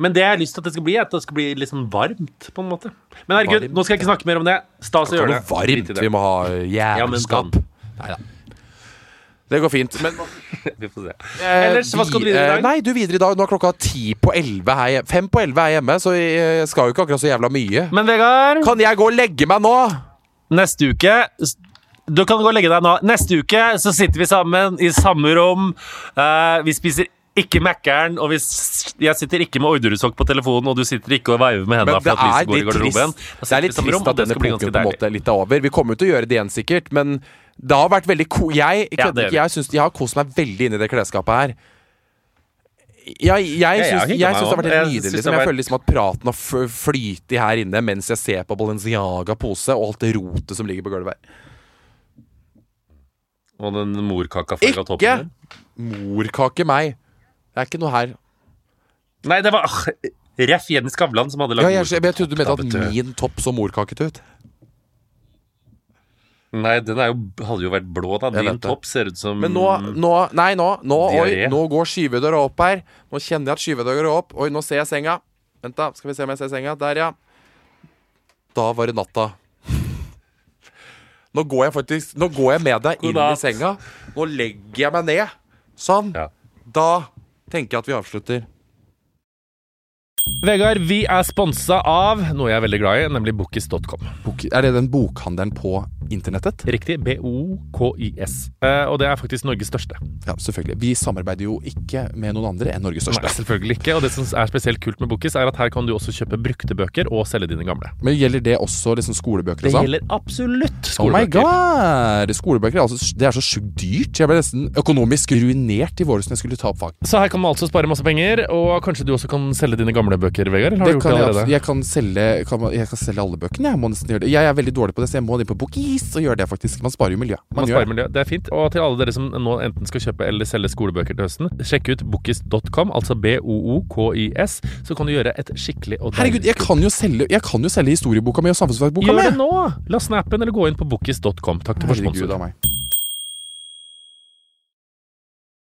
Men det jeg har lyst til at det skal bli, er at det skal bli litt sånn varmt, på en måte. Men herregud, Varmt? nå skal jeg ikke snakke mer om det. Stas å gjøre det. varmt. Vi må ha men jævelskap. Ja, Nei da. Det går fint. Men Vi får se. eh, Ellers, hva skal du videre i dag? eh, Nei, du videre i dag. Nå er klokka ti på elleve her hjemme. Fem på elleve her hjemme, så jeg skal jo ikke akkurat så jævla mye. Men Vegard, Kan jeg gå og legge meg nå? neste uke Du kan gå og legge deg nå. Neste uke så sitter vi sammen i samme rom. Eh, vi spiser ikke Mækkern, og vi, s- jeg sitter ikke med Orderud-sokk på telefonen, og du sitter ikke og veiver med Men hendene det for at er lyset går i litt garderoben. trist, Da det sitter er vi i litt samme rom, trist og at det denne skal bli epoken ganske på en deilig. måte er litt over. Vi kommer jo til å gjøre det igjen sikkert, men det har vært veldig ko... Jeg, Ja, jeg, jeg har kost meg veldig inni i det klesskapet her. Jeg, jeg, syns, det har vært helt nydelig. Liksom. Jeg føler liksom at praten har flytet her inne mens jeg ser på Balenciaga-pose og alt det rotet som ligger på gulvet her. Og den morkakafarga toppen Ikke morkake meg. Det er ikke noe her. Nei, det var Ref Jenny Skavlan som hadde Ja, lagd jeg, jeg, jeg trodde du mente at min topp så morkakete ut. Nei, den er jo, hadde jo vært blå, da. Din topp ser ut som Men nå, nå Nei, nå, nå, oi, nå går skyvedøra opp her. Nå kjenner jeg at skyvedøra går opp. Oi, nå ser jeg senga. Vent, da. Skal vi se om jeg ser senga. Der, ja. Da var det natta. Nå går jeg faktisk Nå går jeg med deg inn i senga. Nå legger jeg meg ned. Sånn. Ja. Da tenker jeg at vi avslutter. Vegard, vi er sponsa av noe jeg er veldig glad i, nemlig Bookis.com. Er det den bokhandelen på internettet? Riktig. B-O-K-I-S. Eh, og det er faktisk Norges største. Ja, selvfølgelig. Vi samarbeider jo ikke med noen andre enn Norges største. Nei, selvfølgelig ikke. Og det som er spesielt kult med Bokis, er at her kan du også kjøpe brukte bøker og selge dine gamle. Men gjelder det også liksom skolebøker Det og sånn? gjelder absolutt skolebøker. Oh my god! Skolebøker er, altså, det er så sjukt dyrt. Jeg ble nesten økonomisk ruinert i våres når jeg skulle ta opp fag. Så her kan man altså spare masse penger, og kanskje du også kan selge dine gamle bøker, Vegard? Eller har Det du gjort kan det jeg, allerede? abs- jeg, kan selge, kan, jeg kan selge alle bøkene. Jeg må nesten gjøre det. Jeg er veldig dårlig på det, så jeg må inn på Bookis og gjøre det, faktisk. Man sparer jo miljø. Man man sparer det. miljø. Det er fint. Og til alle dere som nå enten skal kjøpe eller selge skolebøker til høsten, sjekk ut bookis.com, altså B-O-O-K-I-S, så kan du gjøre et skikkelig og Herregud, jeg kan jo selge, jeg kan jo selge historieboka mi og samfunnsfagboka mi! Gjør det nå! La snappen eller gå inn på bookis.com. Takk til vår sponsor.